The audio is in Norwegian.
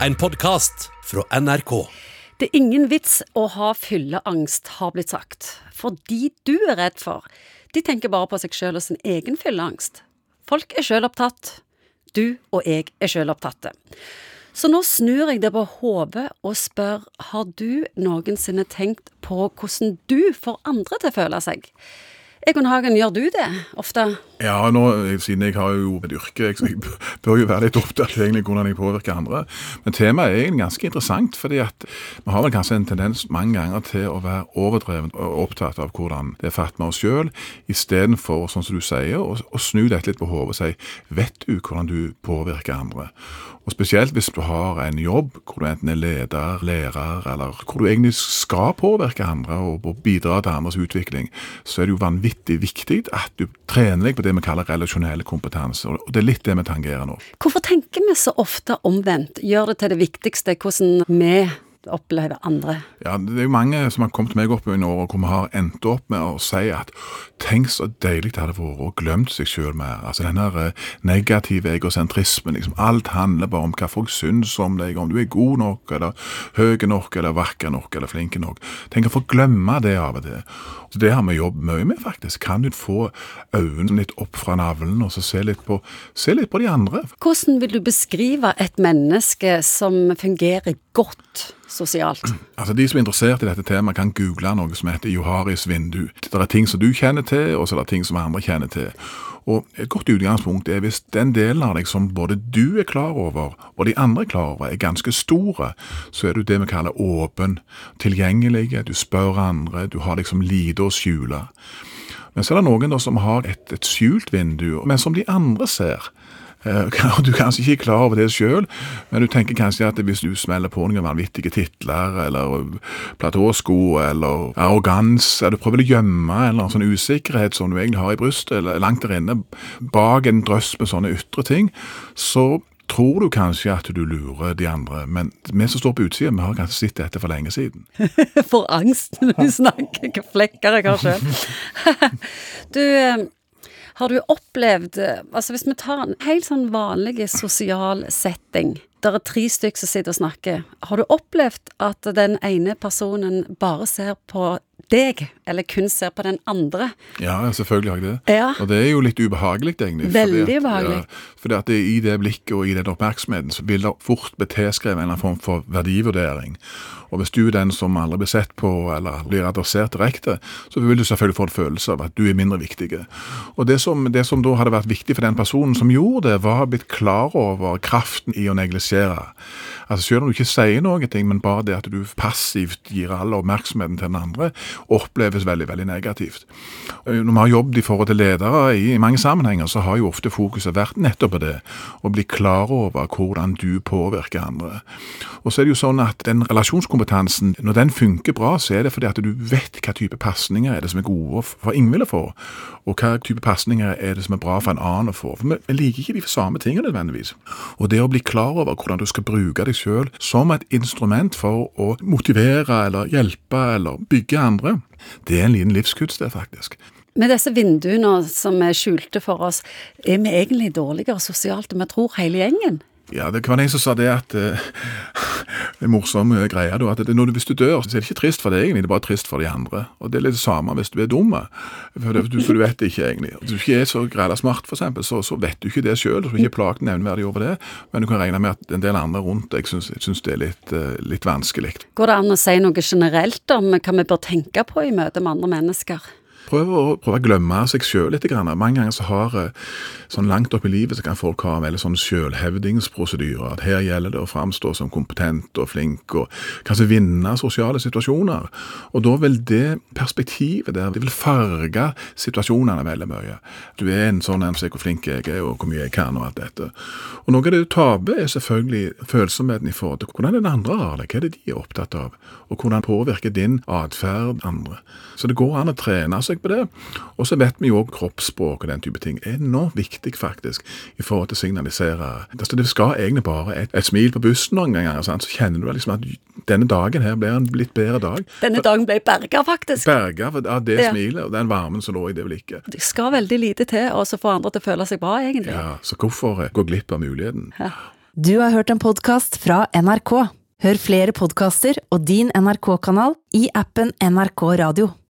En podkast fra NRK. Det er ingen vits å ha fylleangst, har blitt sagt. For de du er redd for, de tenker bare på seg sjøl og sin egen fylleangst. Folk er sjølopptatt. Du og jeg er sjølopptatte. Så nå snur jeg det på hodet og spør, har du noensinne tenkt på hvordan du får andre til å føle seg? Egon Hagen, gjør du det ofte? Ja, nå, siden jeg har jo et yrke, så jeg bør jo være litt opptatt egentlig hvordan jeg påvirker andre. Men temaet er egentlig ganske interessant, fordi at vi har vel kanskje en tendens mange ganger til å være overdrevet og opptatt av hvordan det er fatt med oss sjøl, istedenfor, sånn som du sier, å, å snu dette litt på hodet og si vet du hvordan du påvirker andre? Og Spesielt hvis du har en jobb hvor du enten er leder, lærer, eller hvor du egentlig skal påvirke andre og bidra til andres utvikling, så er det jo vanvittig viktig at du trener deg på det vi kaller relasjonell kompetanse. Og det er litt det vi tangerer nå. Hvorfor tenker vi så ofte omvendt? Gjør det til det viktigste hvordan vi opplever andre? Ja, Det er jo mange som har kommet meg opp i år, hvor vi har endt opp med å si at tenk så deilig det hadde vært å glemt seg sjøl mer. Altså denne eh, negative egosentrismen. liksom Alt handler bare om hva folk syns om deg, om du er god nok, eller høy nok, eller vakker nok, eller flink nok. Tenk å få glemme det av og til. Så Det har vi jobbet mye med, faktisk. Kan du få øynene litt opp fra navlen, og så se litt, på, se litt på de andre? Hvordan vil du beskrive et menneske som fungerer godt sosialt? Altså De som er interessert i dette temaet, kan google noe som heter Joharis vindu. Det er ting som du kjenner til, og så er det ting som andre kjenner til. Og Et godt utgangspunkt er hvis den delen av deg som både du er klar over, og de andre er klar over, er ganske store, så er du det vi kaller åpen, tilgjengelig, du spør andre, du har liksom lite å skjule. Men så er det noen som har et, et skjult vindu, men som de andre ser. Eh, du er kanskje ikke klar over det sjøl, men du tenker kanskje at hvis du smeller på noen vanvittige titler, eller platåsko, eller arrogans, eller du prøver å gjemme en eller annen sånn usikkerhet som du egentlig har i brystet, eller langt der inne, bak en drøss med sånne ytre ting, så tror du kanskje at du lurer de andre, men vi som står på utsida, vi har kanskje sett dette for lenge siden. For angst når du snakker, hva flekker jeg har sjøl. du, eh, har du opplevd Altså hvis vi tar en helt sånn vanlig sosial setting. Der er tre stykker som sitter og snakker. Har du opplevd at den ene personen bare ser på deg, eller kun ser på den andre. Ja, selvfølgelig har jeg det. Ja. Og det er jo litt ubehagelig, egentlig. Veldig fordi at, ubehagelig. Ja, fordi at det, i det blikket og i den oppmerksomheten så vil det fort bli tilskrevet en eller annen form for verdivurdering. Og hvis du er den som aldri blir sett på eller blir adressert direkte, så vil du selvfølgelig få en følelse av at du er mindre viktig. Og det som, det som da hadde vært viktig for den personen som gjorde det, var blitt klar over kraften i å neglisjere. Altså Selv om du ikke sier noe, men bare det at du passivt gir all oppmerksomheten til den andre, oppleves veldig veldig negativt. Eh, når vi har jobbet i forhold til ledere i, mange sammenhenger, så har jo ofte fokuset vært nettopp på det. Å bli klar over hvordan du påvirker andre. Og så er det jo sånn at den relasjonskompetansen, når den funker bra, så er det fordi at du vet hva type pasninger er det som er gode for Ingvild å få, og hva type pasninger er det som er bra for en annen å få. For vi liker ikke de samme tingene nødvendigvis. Og det å bli klar over hvordan du skal bruke deg sjøl som et instrument for å motivere eller hjelpe eller bygge andre, det er en liten livskunst, det, faktisk. Med disse vinduene som er skjulte for oss, er vi egentlig dårligere sosialt enn vi tror, hele gjengen? Ja, det var en som sa det at uh, Det er morsom uh, greie da, at det, når du, hvis du dør, så er det ikke trist for deg egentlig, det er bare trist for de andre. Og Det er litt det samme hvis du er dum, for, du, for du vet det ikke egentlig. Hvis du ikke er så græla smart, eksempel, så, så vet du ikke det sjøl, du er ikke plaget nevneverdig over det. Men du kan regne med at en del andre rundt deg syns det er litt, uh, litt vanskelig. Går det an å si noe generelt om hva vi bør tenke på i møte med andre mennesker? Prøv å, prøve å glemme seg sjøl litt. Grann. Mange ganger så har sånn langt opp i livet så kan folk ha veldig sånn sjølhevdingsprosedyrer. At her gjelder det å framstå som kompetent og flink, og kanskje vinne sosiale situasjoner. Og da vil det perspektivet der, det vil farge situasjonene veldig mye. Du er en sånn en, se hvor flink jeg er, og hvor mye jeg kan, og alt dette. Og noe av det du taper, er selvfølgelig følsomheten i forhold til hvordan den andre har det, hva er det de er opptatt av, og hvordan påvirker din atferd andre. Så det går an å trene seg på det. Og så vet vi jo òg kroppsspråk og den type ting er enormt viktig, faktisk, i forhold til å signalisere altså, Det skal egentlig bare et, et smil på bussen noen ganger, sant? så kjenner du liksom at denne dagen her blir en litt bedre dag. Denne dagen ble berga, faktisk. Berga av det ja. smilet og den varmen som lå i det blikket. Det skal veldig lite til å få andre til å føle seg bra, egentlig. Ja, så hvorfor gå glipp av muligheten? Ja. Du har hørt en podkast fra NRK. Hør flere podkaster og din NRK-kanal i appen NRK Radio.